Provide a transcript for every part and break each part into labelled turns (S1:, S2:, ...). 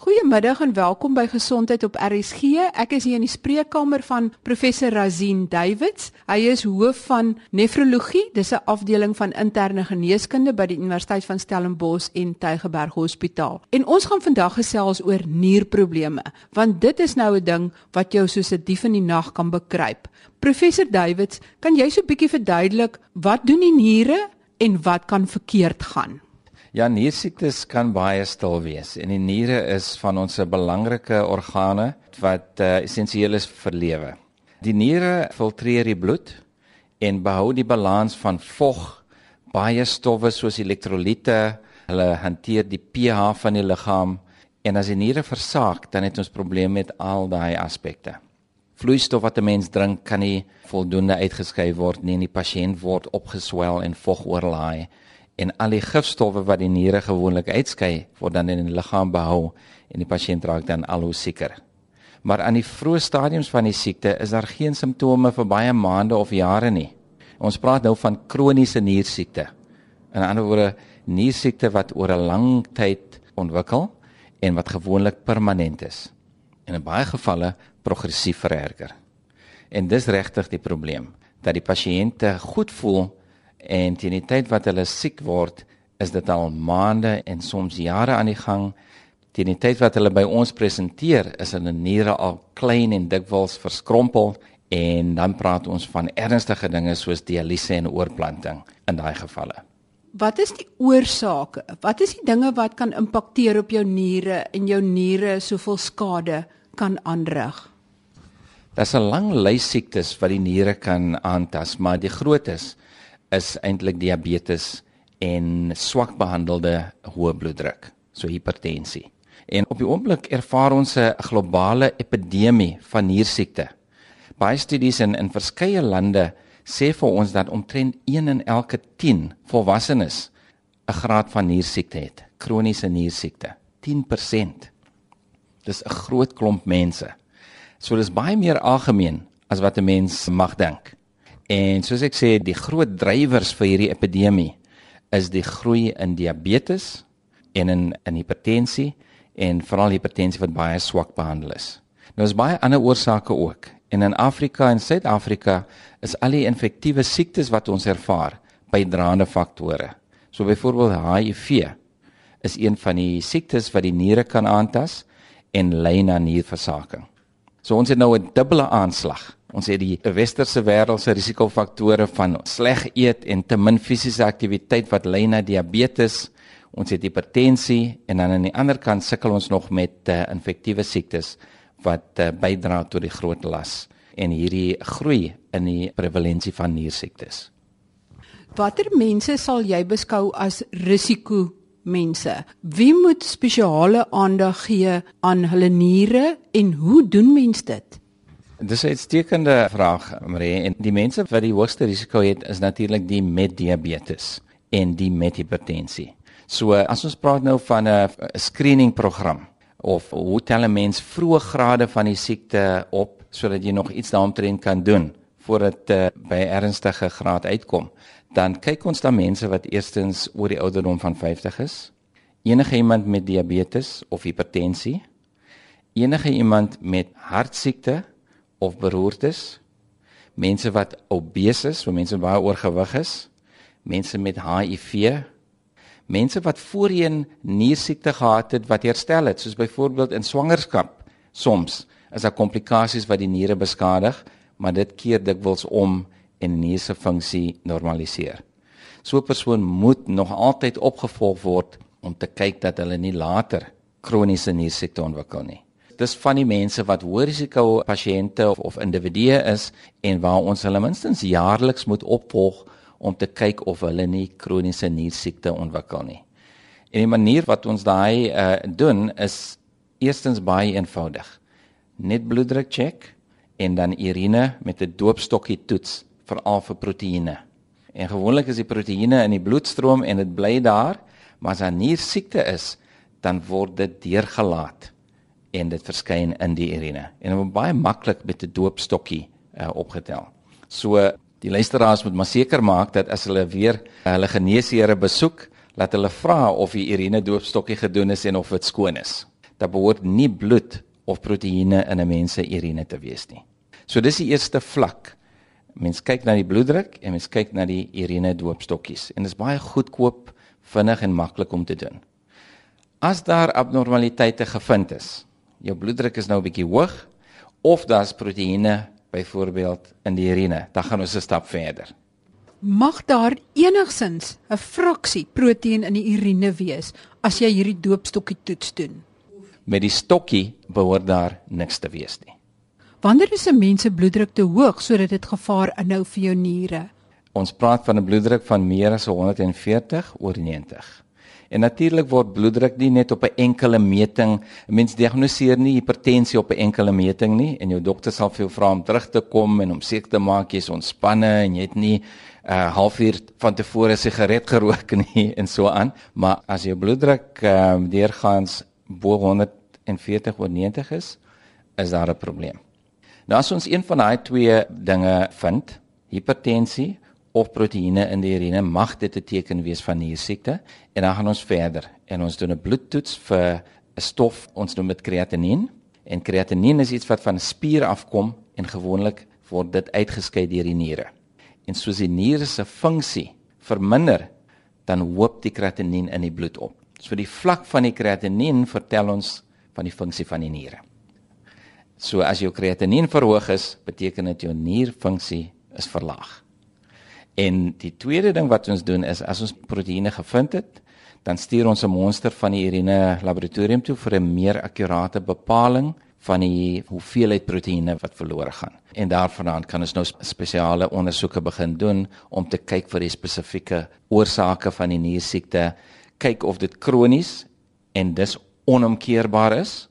S1: Goeiemiddag en welkom by Gesondheid op RSG. Ek is hier in die spreekkamer van professor Razin Davids. Hy is hoof van nefrologie, dis 'n afdeling van interne geneeskunde by die Universiteit van Stellenbosch en Tygerberg Hospitaal. En ons gaan vandag gesels oor nierprobleme, want dit is nou 'n ding wat jou soos 'n dief in die nag kan bekruip. Professor Davids, kan jy so 'n bietjie verduidelik wat doen die niere en wat kan verkeerd gaan?
S2: Ja, niersiektes kan baie stil wees en die niere is van ons belangrike organe wat uh, essensieel is vir lewe. Die niere filtreer die bloed en behou die balans van vog, baie stowwe soos elektrolyte, hulle hanteer die pH van die liggaam en as die niere versaak, dan het ons probleme met al daai aspekte. Vloeistof wat 'n mens drink kan nie voldoende uitgeskei word nie en die pasiënt word opgeswel en vog oorlaai en al die gifstowwe wat die niere gewoonlik uitskei word dan in die liggaam behou en die pasiënt raak dan al hoe sieker. Maar aan die vroeë stadiums van die siekte is daar geen simptome vir baie maande of jare nie. Ons praat nou van kroniese niersiekte. In ander woorde, niersiekte wat oor 'n lang tyd ontwikkel en wat gewoonlik permanent is. En in baie gevalle progressief vererger. En dis regtig die probleem dat die pasiënte goed voel en teen die tyd wat hulle siek word, is dit al maande en soms jare aan die gang. Teen die tyd wat hulle by ons presenteer, is hulle niere al klein en dikwels verskrompel en dan praat ons van ernstige dinge soos dialyse en oorplanting in daai gevalle.
S1: Wat is die oorsake? Wat is die dinge wat kan impakteer op jou niere en jou niere soveel skade kan aanrig?
S2: Daar's 'n lang lys siektes wat die niere kan aantas, maar die grootes is eintlik diabetes en swak behandelde hoë bloeddruk, so hipertensie. En op die oomblik ervaar ons 'n globale epidemie van niersiekte. Baie studies in in verskeie lande sê vir ons dat omtrent 1 in elke 10 volwassenes 'n graad van niersiekte het, kroniese niersiekte. 10%. Dis 'n groot klomp mense. So dis baie meer algemeen as wat 'n mens mag dink. En soos ek sê, die groot drywers vir hierdie epidemie is die groei in diabetes en in in hipertensie en veral hipertensie wat baie swak behandel is. Nou is baie ander oorsake ook. En in Afrika en Suid-Afrika is al die infektiewe siektes wat ons ervaar bydraende faktore. So byvoorbeeld HIV is een van die siektes wat die niere kan aantas en lei na nierversaking. So ons het nou 'n dubbele aanslag Ons het die westerse wêreld se risikofaktore van sleg eet en te min fisiese aktiwiteit wat lei na diabetes. Ons het hipertensie en dan aan die ander kant sukkel ons nog met uh, infektiewe siektes wat uh, bydra tot die groot las en hierdie groei in die prevalensie van niersiektes.
S1: Watter mense sal jy beskou as risiko mense? Wie moet spesiale aandag gee aan hulle niere en hoe doen mense dit?
S2: Dis 'n uitstekende vraag, Marie. En die mense wat die hoogste risiko het, is natuurlik die met diabetes en die met hipertensie. So as ons praat nou van 'n screening program of hoe tel 'n mens vroeë grade van die siekte op sodat jy nog iets daaromtrent kan doen voordat uh, by ernstige graad uitkom, dan kyk ons na mense wat eerstens oor die ouderdom van 50 is, enige iemand met diabetes of hipertensie, enige iemand met hartsiekte of beroertes, mense wat obese is, so mense wat baie oorgewig is, mense met HIV, mense wat voorheen niersiekte gehad het wat herstel het, soos byvoorbeeld in swangerskap. Soms is daar komplikasies wat die niere beskadig, maar dit keer dikwels om en die nier se funksie normaliseer. So 'n persoon moet nog altyd opgevolg word om te kyk dat hulle nie later kroniese niersiekte ontwikkel nie dis van die mense wat hoë risiko pasiënte of, of individue is en waar ons hulle minstens jaarliks moet opvolg om te kyk of hulle nie kroniese niersiekte ontwikkel nie. En die manier wat ons daai uh, doen is eerstens baie eenvoudig. Net bloeddruk check en dan urine met 'n doopstokkie toets veral vir proteïene. En gewoonlik is die proteïene in die bloedstroom en dit bly daar, maar as daar niersiekte is, dan word dit deurgelaat en dit verskyn in die urine. En dit word baie maklik met 'n doopstokkie uh, opgetel. So die luisteraars moet maar seker maak dat as hulle weer uh, hulle geneesheere besoek, laat hulle vra of die urine doopstokkie gedoen is en of dit skoon is. dan behoort nie bloed of proteïene in 'n mens se urine te wees nie. So dis die eerste vlak. Mens kyk na die bloeddruk en mens kyk na die urine doopstokkies en dit is baie goedkoop, vinnig en maklik om te doen. As daar abnormaliteite gevind is, jou bloeddruk is nou 'n bietjie hoog of daar's proteïene byvoorbeeld in die urine, dan gaan ons 'n stap verder.
S1: Mag daar enigsins 'n fraksie proteïen in die urine wees as jy hierdie doopstokkie toets doen?
S2: Met die stokkie behoort daar niks te wees nie.
S1: Wanneer is 'n mens se bloeddruk te hoog sodat dit gevaar inhou vir jou niere?
S2: Ons praat van 'n bloeddruk van meer as 140 oor 90. En natuurlik word bloeddruk nie net op 'n enkele meting, mens diagnoseer nie hipertensie op 'n enkele meting nie en jou dokter sal vir jou vra om terug te kom en om seker te maak jy's ontspanne en jy het nie 'n uh, halfuur van tevore sigaret gerook nie en so aan, maar as jou bloeddruk um, deurgaans bo 140 oor 90 is, is daar 'n probleem. Nou as ons een van daai twee dinge vind, hipertensie of proteïene in die urine. Mag dit 'n teken wees van niersiekte en dan gaan ons verder. En ons doen 'n bloedtoets vir 'n stof. Ons noem dit kreatinien en kreatinien is iets wat van spier afkom en gewoonlik word dit uitgeskei deur die niere. En soos die niere se funksie verminder dan hoop die kreatinien in die bloed op. So die vlak van die kreatinien vertel ons van die funksie van die niere so as jou kreatinien verhoog is beteken dit jou nierfunksie is verlaag En die tweede ding wat ons doen is as ons proteïene gevind het, dan stuur ons 'n monster van die urine laboratorium toe vir 'n meer akkurate bepaling van die hoeveelheid proteïene wat verlore gaan. En daarvandaan kan ons nou spesiale ondersoeke begin doen om te kyk vir die spesifieke oorsake van die niersiekte, kyk of dit kronies en dis onomkeerbaar is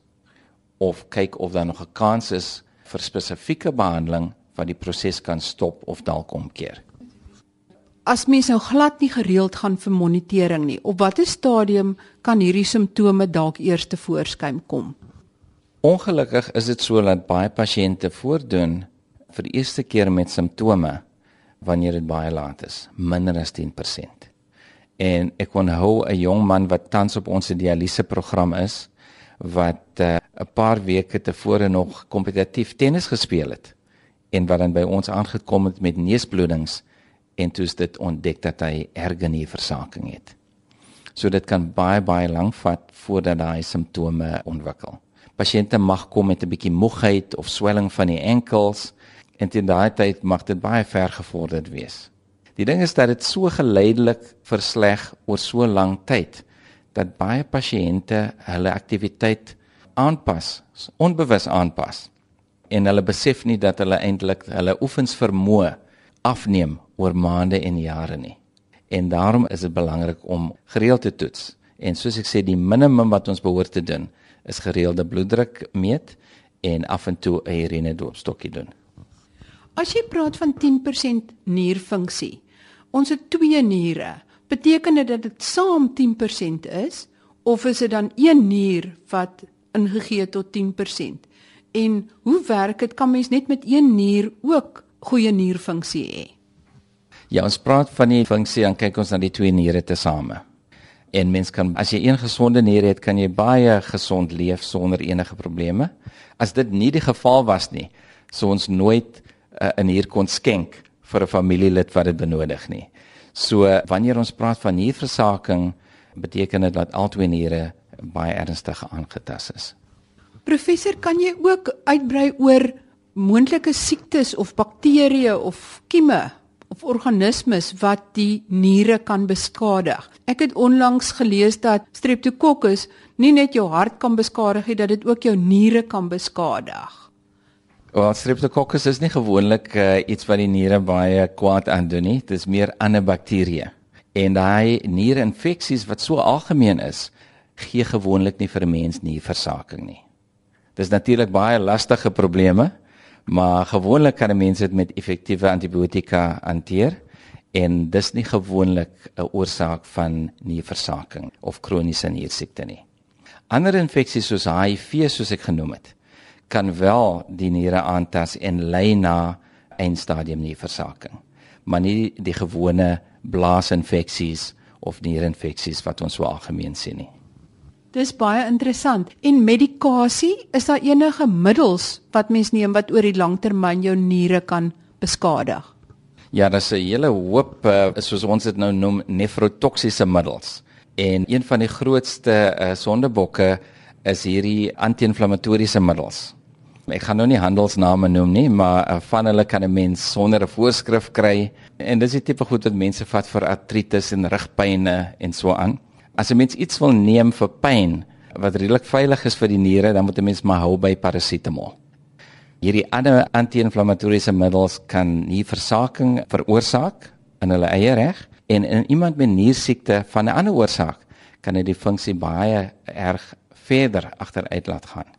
S2: of kyk of daar nog 'n kans is vir spesifieke behandeling wat die proses kan stop of dalk omkeer
S1: as mens nou glad nie gereeld gaan vir monitering nie, op watter stadium kan hierdie simptome dalk eers te voorskyn kom?
S2: Ongelukkig is dit so dat baie pasiënte voordoen vir die eerste keer met simptome wanneer dit baie laat is, minder as 10%. En ek onthou 'n jong man wat tans op ons dialyse program is wat eh, 'n uh, paar weke tevore nog kompetitief tennis gespeel het en wat dan by ons aangekom het met neusbloedings en toe is dit ontdek dat hy ergenierversaking het. So dit kan baie baie lank vat voordat daai simptome ontwikkel. Pasiënte mag kom met 'n bietjie moegheid of swelling van die enkels en teen daai tyd mag dit baie ver gevorderd wees. Die ding is dat dit so geleidelik versleg oor so lank tyd dat baie pasiënte hulle aktiwiteit aanpas, onbewus aanpas en hulle besef nie dat hulle eintlik hulle oefensvermoë afneem oor maande en jare nie. En daarom is dit belangrik om gereeld te toets. En soos ek sê, die minimum wat ons behoort te doen is gereelde bloeddruk meet en af en toe 'n urine doopstokkie doen.
S1: As jy praat van 10% nierfunksie, ons het twee niere. Beteken dit dat dit saam 10% is of is dit dan een nier wat ingegee tot 10%? En hoe werk dit? Kan mens net met een nier ook goeie nierfunksie hê?
S2: Ja, ons praat van die funksie en kyk ons na die twee niere tesame. En mens kan as jy een gesonde nier het, kan jy baie gesond leef sonder enige probleme. As dit nie die geval was nie, sou ons nooit uh, 'n nier kon skenk vir 'n familielid wat dit benodig nie. So wanneer ons praat van nierversaking, beteken dit dat al twee niere baie ernstig aangetast is.
S1: Professor, kan jy ook uitbrei oor moontlike siektes of bakterieë of kieme of organismes wat die niere kan beskadig. Ek het onlangs gelees dat Streptococcus nie net jou hart kan beskadig nie, dat dit ook jou niere kan beskadig.
S2: Wel, Streptococcus is nie gewoonlik uh, iets wat die niere baie kwaad aandoen nie. Dit is meer ander bakterieë. En daai nierinfeksies wat so algemeen is, gee gewoonlik nie vir 'n mens nie versaking nie. Dis natuurlik baie lastige probleme maar gewoonlik kan 'n mens dit met effektiewe antibiotika hanteer en dis nie gewoonlik 'n oorsaak van nierversaking of kroniese niersiekte nie. Ander infeksies soos HIV soos ek genoem het, kan wel die niere aantas en lei na eindstadium nierversaking, maar nie die gewone blaasinfeksies of nierinfeksies wat ons so algemeen sien nie.
S1: Dis baie interessant. En medikasie, is daar enige middels wat mens neem wat oor die langtermyn jou niere kan beskadig?
S2: Ja, daar's 'n hele hoop uh, soos ons dit nou noem nefrotoksiese middels. En een van die grootste uh, sondebokke is hierdie anti-inflammatoriese middels. Ek gaan nou nie handelsname noem nie, maar uh, van hulle kan 'n mens sonder 'n voorskrif kry. En dis die tipe goed wat mense vat vir artritis en rugpynne en so aan. As 'n mens iets wil neem vir pyn wat redelik veilig is vir die niere, dan moet 'n mens maar hou by parasetamol. Hierdie ander anti-inflammatoriese middels kan nie versaking veroorsaak in hulle eie reg en in iemand met niersiekte van 'n ander oorsaak kan dit die funksie baie erg verder agteruit laat gaan.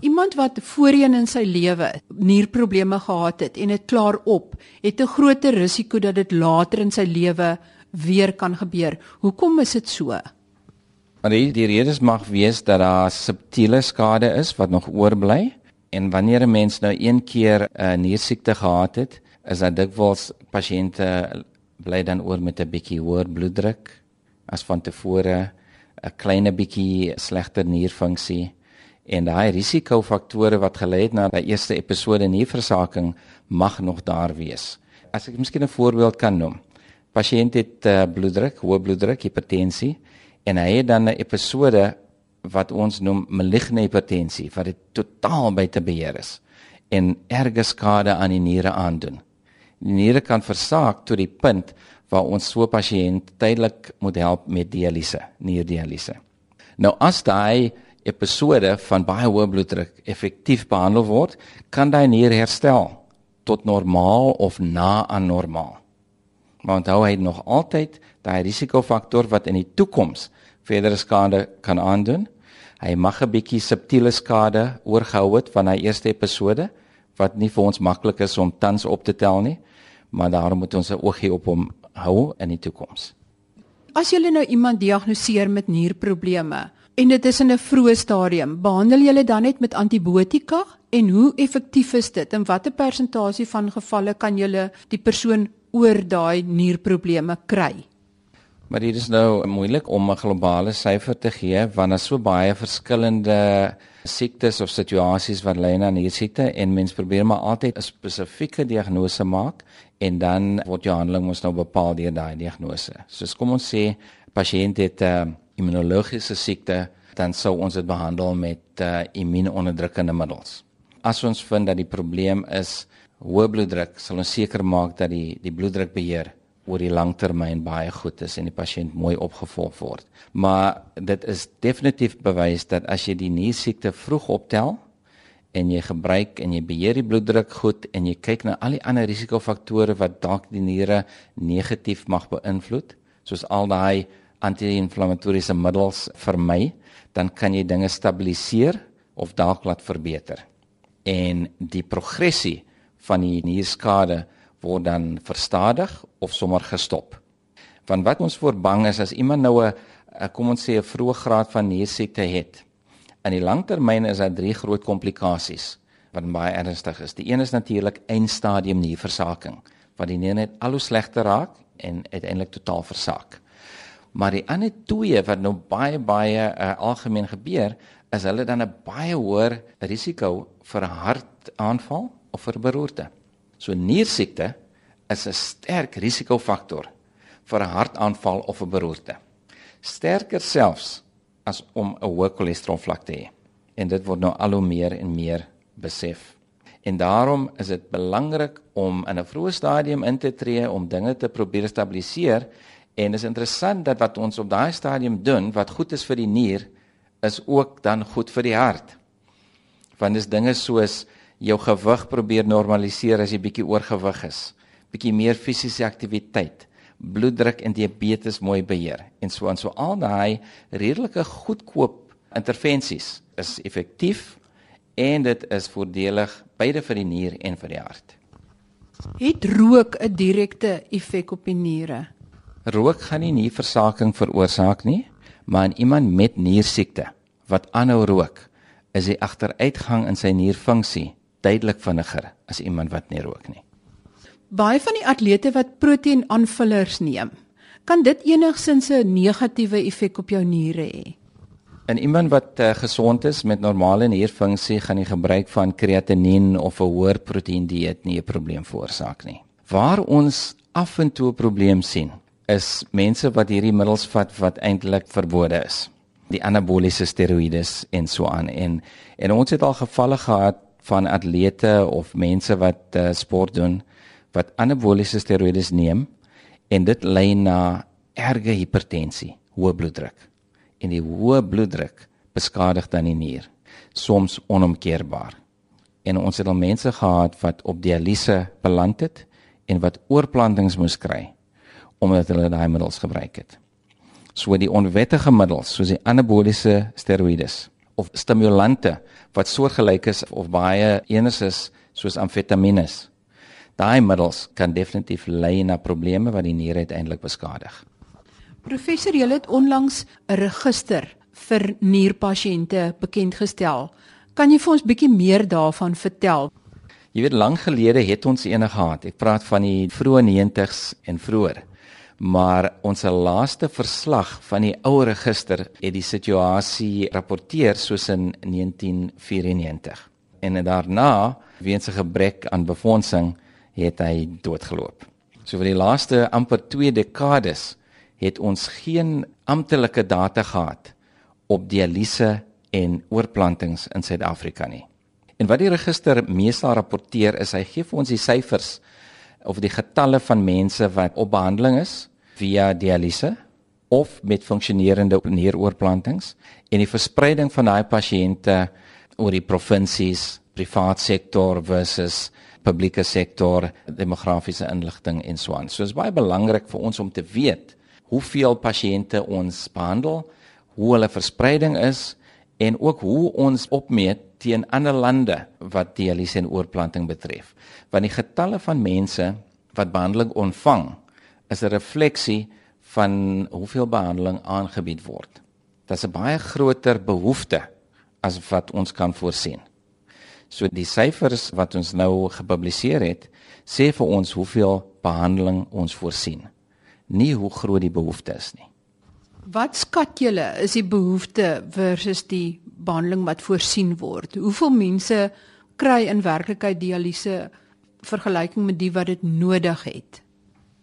S1: Iemand wat voorheen in sy lewe nierprobleme gehad het en dit klaar op, het 'n groter risiko dat dit later in sy lewe weer kan gebeur. Hoekom is dit so?
S2: Maar die, die redes mag wees dat daar subtiele skade is wat nog oorbly en wanneer 'n mens nou een keer 'n uh, niersiekte gehad het, is dit dikwels pasiënte bly dan oor met 'n bietjie hoër bloeddruk as van tevore, 'n klein bietjie slegter nierfunksie en daai risikofaktore wat gelei het na die eerste episode nierversaking mag nog daar wees. As ek miskien 'n voorbeeld kan noem. Pasiënt het uh, bloeddruk, hoë bloeddruk, hipertensie en hy het dan 'n episode wat ons noem maligne hipertensie wat dit totaal buite beheer is en erge skade aan die niere aandoen. Die niere kan versaak tot die punt waar ons so pasiënt tydelik moet help met dialyse, nierdialyse. Nou as daai episode van baie hoë bloeddruk effektief behandel word, kan daai nier herstel tot normaal of na aan normaal. Maar onthou hy nog altyd daai risikofaktor wat in die toekoms verdere skade kan aandoen. Hy mag 'n bietjie subtiele skade oorgehou het van hy eerste episode wat nie vir ons maklik is om tans op te tel nie, maar daarom moet ons 'n oogie op hom hou in die toekoms.
S1: As jy nou iemand diagnoseer met nierprobleme en dit is in 'n vroeë stadium, behandel jy dan net met antibiotika en hoe effektief is dit en watter persentasie van gevalle kan jy die persoon oor daai nierprobleme kry?
S2: Maar dit is nou moeilik om 'n globale syfer te gee want daar so baie verskillende siektes of situasies wat lei na niersiekte en mens probeer maar altyd 'n spesifieke diagnose maak en dan word jou handeling mos nou bepaal deur daai diagnose. Soos kom ons sê pasiënt het 'n uh, immunologiese siekte, dan sou ons dit behandel met uh, immuunonderdrukkende middels. As ons vind dat die probleem is hoë bloeddruk, sal ons seker maak dat die die bloeddrukbeheer oor die langtermyn baie goed is en die pasiënt mooi opgevolg word. Maar dit is definitief bewys dat as jy die niersiekte vroeg optel en jy gebruik en jy beheer die bloeddruk goed en jy kyk na al die ander risikofaktore wat dalk die niere negatief mag beïnvloed, soos al daai anti-inflammatoriese middels vermy, dan kan jy dinge stabiliseer of dalk laat verbeter. En die progressie van die nierskade word dan verstadig of sommer gestop. Want wat ons voor bang is as iemand nou 'n kom ons sê 'n vroeë graad van niersiekte het. In die langtermyn is daar drie groot komplikasies wat baie ernstig is. Die een is natuurlik eindstadium nierversaking, wat die nier net al hoe slegter raak en uiteindelik totaal versaak. Maar die ander twee wat nou baie baie uh, algemeen gebeur, is hulle dan 'n baie hoër risiko vir hartaanval of vir beroerte. So niersiekte is 'n sterk risikofaktor vir 'n hartaanval of 'n beroerte. Sterker selfs as om 'n hoë cholesterolvlak te hê. En dit word nou al hoe meer en meer besef. En daarom is dit belangrik om in 'n vroeë stadium in te tree om dinge te probeer stabiliseer en is interessant dat wat ons op daai stadium doen wat goed is vir die nier is ook dan goed vir die hart. Want dis dinge soos jou gewig probeer normaliseer as jy bietjie oorgewig is. Bietjie meer fisiese aktiwiteit, bloeddruk en diabetes mooi beheer en so aan so al daai redelike goedkoop intervensies is effektief en dit is voordelig beide vir die nier en vir die hart.
S1: Het rook 'n direkte effek op die niere?
S2: Rook gaan nie nierversaking veroorsaak nie, maar in iemand met niersiekte wat aanhou rook, is die agteruitgang in sy nierfunksie duidelik vinniger as iemand wat nie rook nie.
S1: Baie van die atlete wat proteïnaanvullers neem, kan dit enigsins 'n negatiewe effek op jou niere hê?
S2: En iemand wat uh, gesond is met normale nierfunksie gaan die gebruik van kreatinien of 'n hoër proteïen dieet nie 'n probleem veroorsaak nie. Waar ons af en toe 'n probleem sien, is mense wat hierdie middels vat wat eintlik verbode is. Die anaboliese steroïdes en so aan en en ons het al gevalle gehad van atlete of mense wat uh, sport doen wat anaboliese steroïdes neem en dit lei na erge hipertensie, hoë bloeddruk en die hoë bloeddruk beskadig dan die nier, soms onomkeerbaar. En ons het al mense gehad wat op dialyse beland het en wat oorplantings moes kry omdat hulle daai middels gebruik het. So die onwettige middels soos die anaboliese steroïdes of stimulante wat soortgelyk is of baie enes is soos amfetamines. Daai middels kan definitief lei na probleme wat die nier uiteindelik beskadig.
S1: Professor, jy het onlangs 'n register vir nierpasiënte bekend gestel. Kan jy vir ons bietjie meer daarvan vertel?
S2: Jy weet lank gelede het ons eene gehad. Ek praat van die vroeë 90s en vroeër. Maar ons laaste verslag van die ou register het die situasie rapporteer soos in 1994. En daarna, weens 'n gebrek aan befondsing, het hy doodgeloop. So vir die laaste amper 2 dekades het ons geen amptelike data gehad op dialyse en oorplantings in Suid-Afrika nie. En wat die register meestal rapporteer is hy gee vir ons die syfers of die getalle van mense wat op behandeling is via dialyse of met funksionerende nieroorplantings en die verspreiding van daai pasiënte oor die provinsies, privaat sektor versus publieke sektor, demografiese inligting en so aan. So is baie belangrik vir ons om te weet hoeveel pasiënte ons behandel, hoe hulle verspreiding is en ook hoe ons opmeet teen ander lande wat dialyse en oorplanting betref. Want die getalle van mense wat behandeling ontvang is 'n refleksie van hoeveel behandeling aangebied word. Dit is 'n baie groter behoefte as wat ons kan voorsien. So die syfers wat ons nou gepubliseer het, sê vir ons hoeveel behandeling ons voorsien nie hoe groot die behoefte is nie.
S1: Wat skat julle is die behoefte versus die behandeling wat voorsien word? Hoeveel mense kry in werklikheid dialyse vergelyking met die wat dit nodig het?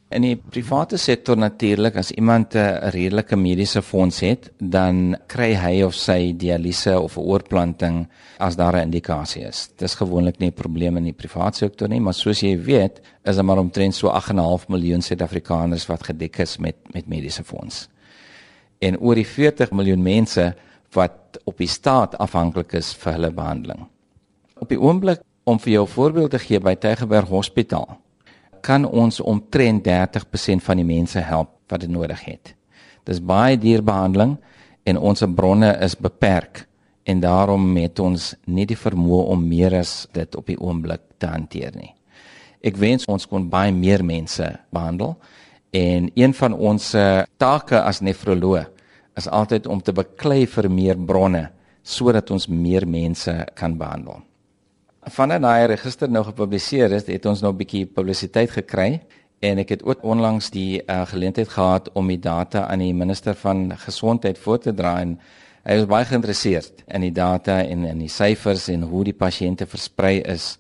S2: In die private sektor natuurlik as iemand 'n redelike mediese fonds het, dan kry hy of sy dialyse of 'n oorplanting as daar 'n indikasie is. Dis gewoonlik nie 'n probleem in die private sektor nie, maar soos jy weet, is daar maar omtrent so 8.5 miljoen Suid-Afrikaners wat gedek is met met mediese fonds. En oor die 40 miljoen mense wat op die staat afhanklik is vir hulle behandeling. Op die oomblik om vir jou 'n voorbeeld te gee by Tygerberg Hospitaal kan ons omtrent 30% van die mense help wat dit nodig het. Dis baie duur behandeling en ons bronne is beperk en daarom het ons nie die vermoë om meer as dit op die oomblik te hanteer nie. Ek wens ons kon baie meer mense behandel en een van ons take as nefroloog is altyd om te beklei vir meer bronne sodat ons meer mense kan behandel vandat daai register nou gepubliseer is, het ons nou 'n bietjie publisiteit gekry en ek het ook onlangs die uh, geleentheid gehad om die data aan die minister van gesondheid voor te dra en hy was baie geïnteresseerd in die data en in die syfers en hoe die pasiënte versprei is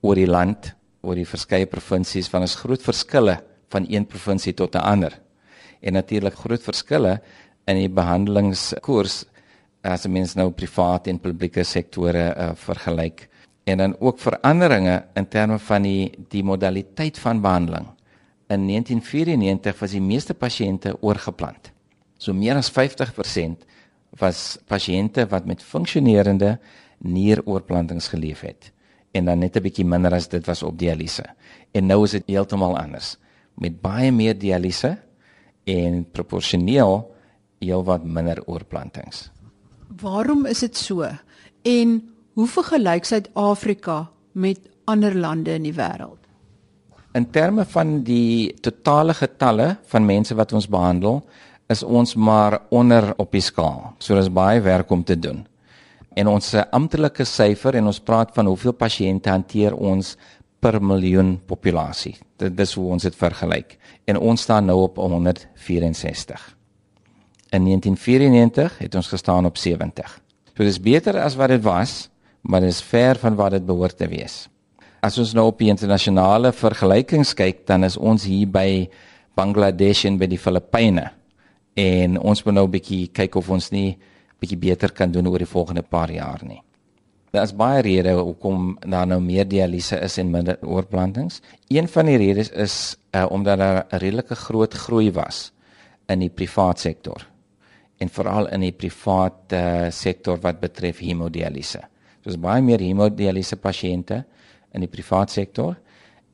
S2: oor die land, oor die verskeie provinsies van ons groot verskille van een provinsie tot 'n ander. En natuurlik groot verskille in die behandelingskoers as mens nou privaat en publieke sektore uh, vergelyk en dan ook veranderinge in terme van die die modaliteit van behandeling. In 1994 was die meeste pasiënte oorgeplant. So meer as 50% was pasiënte wat met funksionerende nieroorplantings geleef het en dan net 'n bietjie minder as dit was op dialyse. En nou is dit heeltemal anders met baie meer dialyse en proporsioneel heelwat minder oorplantings.
S1: Waarom is dit so? En Hoe vergelyk Suid-Afrika met ander lande in die wêreld?
S2: In terme van die totale getalle van mense wat ons behandel, is ons maar onder op die skaal. So dis baie werk om te doen. En ons amptelike syfer en ons praat van hoeveel pasiënte hanteer ons per miljoen populasie. Dit dis hoe ons dit vergelyk. En ons staan nou op 164. In 1994 het ons gestaan op 70. So dis beter as wat dit was, maar dit is ver van wat dit behoort te wees. As ons nou op die internasionale vergelykings kyk, dan is ons hier by Bangladesh en by die Filippyne. En ons moet nou 'n bietjie kyk of ons nie bietjie beter kan doen oor die volgende paar jaar nie. Daar is baie redes hoekom daar nou meer dialyse is en minder oorplantings. Een van die redes is uh, omdat daar 'n redelike groot groei was in die privaat sektor en veral in die privaat uh, sektor wat betref hemodialyse. Daar's baie meer hemodialyse pasiënte in die privaat sektor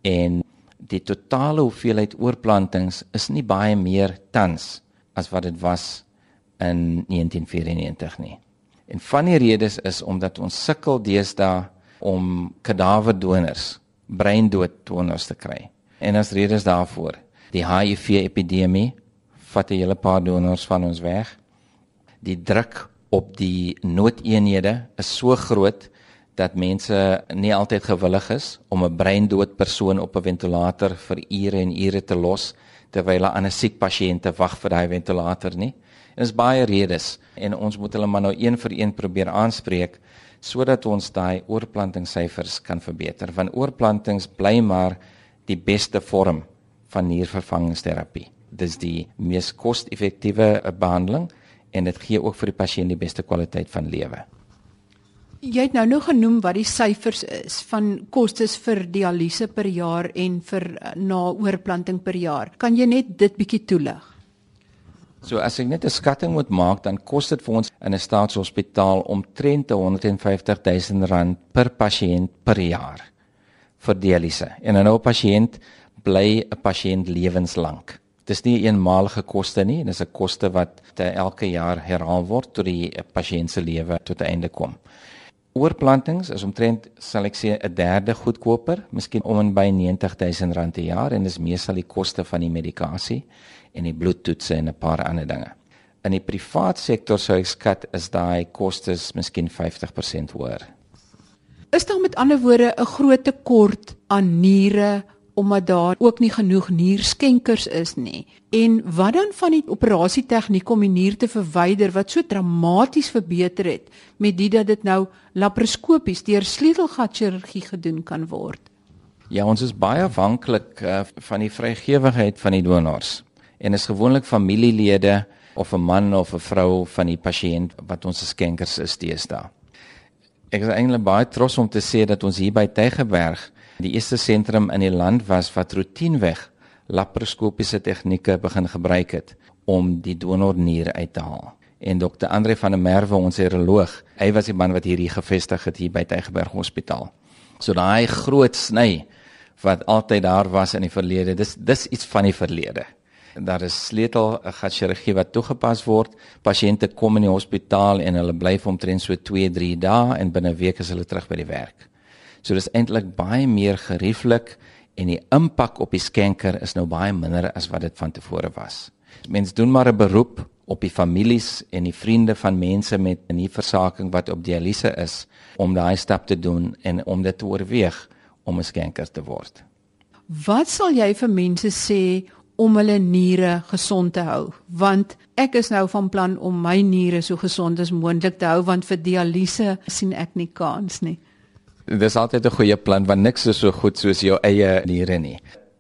S2: en die totale hoeveelheid oorplantings is nie baie meer tans as wat dit was in 1994 nie. En van die redes is omdat ons sukkel deesdae om kadaverdonors, breindood donors te kry. En as redes daarvoor, die HIV epidemie vat 'n hele paar donors van ons weg. Die druk op die noodeenhede is so groot dat mense nie altyd gewillig is om 'n breindood persoon op 'n ventilator vir ure en ure te los terwyl hulle aan 'n siek pasiënt wag vir daai ventilator nie. En is baie redes en ons moet hulle maar nou een vir een probeer aanspreek sodat ons daai oorplantingssyfers kan verbeter. Want oorplantings bly maar die beste vorm van niervervangingsterapie. Dis die mees koste-effektiewe behandeling en dit gee ook vir die pasiënt die beste kwaliteit van lewe.
S1: Jy het nou nog genoem wat die syfers is van kostes vir dialyse per jaar en vir eh, na oorplanting per jaar. Kan jy net dit bietjie toelig?
S2: So as ek net 'n skatting moet maak, dan kos dit vir ons in 'n staatshospitaal omtrent 150 000 rand per pasiënt per jaar vir dialyse. En 'n pasiënt bly 'n pasiënt lewenslank. Dis nie 'n eenmalige koste nie, dis 'n koste wat elke jaar herhaal word tot die pasiënt se lewe tot 'n einde kom oorplantings is omtrent sal ek sê 'n derde goedkoper, miskien om en by 90000 rand per jaar en dis meestal die koste van die medikasie en die bloedtoetse en 'n paar ander dinge. In die privaat sektor sou ek skat is daai kostes miskien 50% hoër.
S1: Is daar met ander woorde 'n groot tekort aan niere omdat daar ook nie genoeg nierskenkers is nie. En wat dan van die operasie tegniek om die nier te verwyder wat so dramaties verbeter het met dit dat dit nou laparoskopies deur sleutelgatchirurgie gedoen kan word?
S2: Ja, ons is baie afhanklik uh, van die vrygewigheid van die donors. En is gewoonlik familielede of 'n man of 'n vrou van die pasiënt wat ons skenkers is deesdae. Ek is eintlik baie trots om te sê dat ons hier by Tygerberg die eerste sentrum in die land was wat roetinieweg laparoskopiese tegnieke begin gebruik het om die donornier uit te haal. En dokter Andre van der Merwe, ons uroloog, hy was die man wat hierdie gevestig het hier by Tygerberg Hospitaal. So daai groot sny wat altyd daar was in die verlede, dis dis iets van die verlede. Daar is sleutel chirurgie wat toegepas word. Pasiënte kom in die hospitaal en hulle bly vir omtrent so 2-3 dae en binne 'n week is hulle terug by die werk. So dis eintlik baie meer gerieflik en die impak op die skenker is nou baie minder as wat dit van tevore was. Mense doen maar 'n beroep op die families en die vriende van mense met 'n nierversaking wat op dialyse is om daai stap te doen en om dit te oorweeg om 'n skenker te word.
S1: Wat sal jy vir mense sê om hulle niere gesond te hou? Want ek is nou van plan om my niere so gesond as moontlik te hou want vir dialyse sien ek nie kans nie.
S2: Dis altyd 'n goeie plan want niks is so goed soos jou eie niere nie.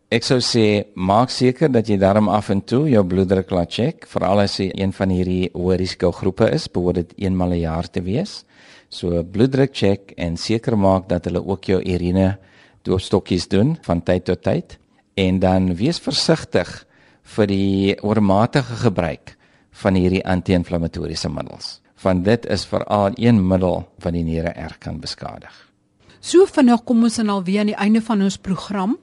S2: Ek sou sê maak seker dat jy daarom af en toe jou bloeddruk laat check, veral as jy een van hierdie hoë risiko groepe is, behoort dit eenmal 'n jaar te wees. So bloeddruk check en seker maak dat hulle ook jou urine doopstokkies doen van tyd tot tyd en dan wees versigtig vir die oormatige gebruik van hierdie anti-inflammatoriese middels. Want dit is veral een middel wat die niere erg kan beskadig.
S1: So vinnig kom ons dan alweer aan die einde van ons program.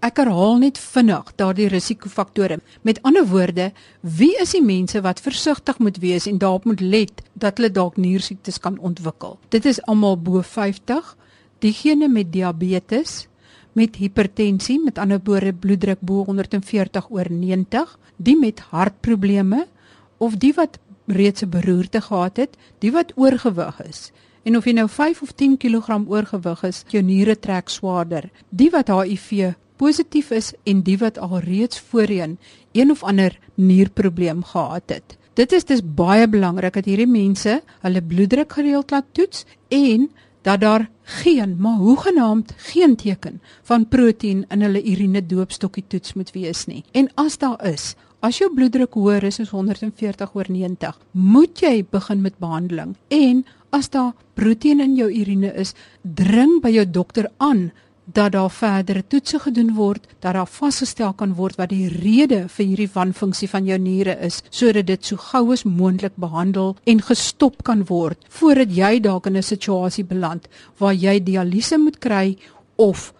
S1: Ek herhaal net vinnig daardie risikofaktore. Met ander woorde, wie is die mense wat versigtig moet wees en daarop moet let dat hulle dalk niersiektes kan ontwikkel? Dit is almal bo 50, diegene met diabetes, met hipertensie, met ander woorde bloeddruk bo 140 oor 90, die met hartprobleme of die wat reeds 'n beroerte gehad het, die wat oorgewig is, En of jy nou 5 of 10 kg oorgewig is, jou niere trek swaarder. Die wat HIV positief is en die wat al reeds voorheen een of ander nierprobleem gehad het. Dit is dis baie belangrik dat hierdie mense hulle bloeddruk gereeld laat toets en dat daar geen, maar hoegenaamd geen teken van proteïen in hulle urine doopstokkie toets moet wees nie. En as daar is, as jou bloeddruk hoër is as 140 oor 90, moet jy begin met behandeling. En as daar proteïen in jou urine is, dring by jou dokter aan dat daar verdere toetse gedoen word, dat daar vasgestel kan word wat die rede vir hierdie wanfunksie van jou niere is, sodat dit so gou as moontlik behandel en gestop kan word voordat jy dalk in 'n situasie beland waar jy dialyse moet kry of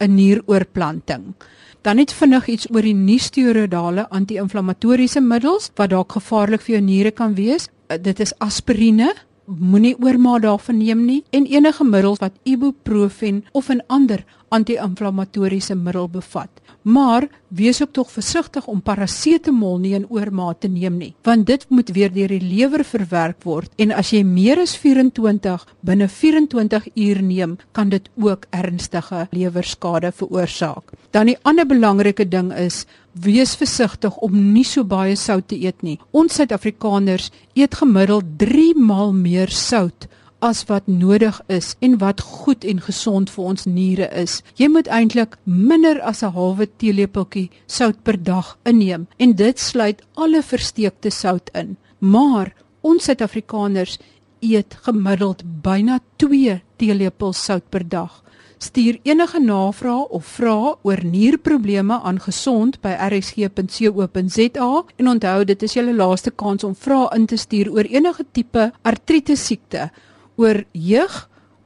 S1: 'n nieroorplanting. Dan net vinnig iets oor die nie-steroidale anti-inflammatoriese middels wat dalk gevaarlik vir jou niere kan wees. Dit is aspirine, moenie oormaat daarvan neem nie en enige middels wat ibuprofen of 'n ander anti-inflammatoriese middel bevat. Maar wees ook tog versigtig om parasetamol nie in oormaat te neem nie, want dit moet weer deur die lewer verwerk word en as jy meer as 24 binne 24 uur neem, kan dit ook ernstige lewerskade veroorsaak. Dan die ander belangrike ding is wees versigtig om nie so baie sout te eet nie. Ons Suid-Afrikaners eet gemiddeld 3 maal meer sout as wat nodig is en wat goed en gesond vir ons niere is. Jy moet eintlik minder as 'n halwe teelepeltjie sout per dag inneem en dit sluit alle versteekte sout in. Maar ons Suid-Afrikaners eet gemiddeld byna 2 teelepels sout per dag. Stuur enige navrae of vrae oor nierprobleme aan gesond@rsg.co.za en onthou dit is julle laaste kans om vrae in te stuur oor enige tipe artritis siekte, oor jeug,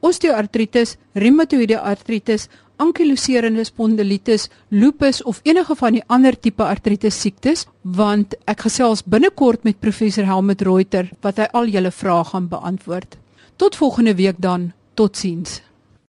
S1: osteoartritis, reumatoïede artritis, ankyloserende spondilitis, lupus of enige van die ander tipe artritis siektes, want ek gesels binnekort met professor Helmut Reuter wat hy al julle vrae gaan beantwoord. Tot volgende week dan. Totsiens.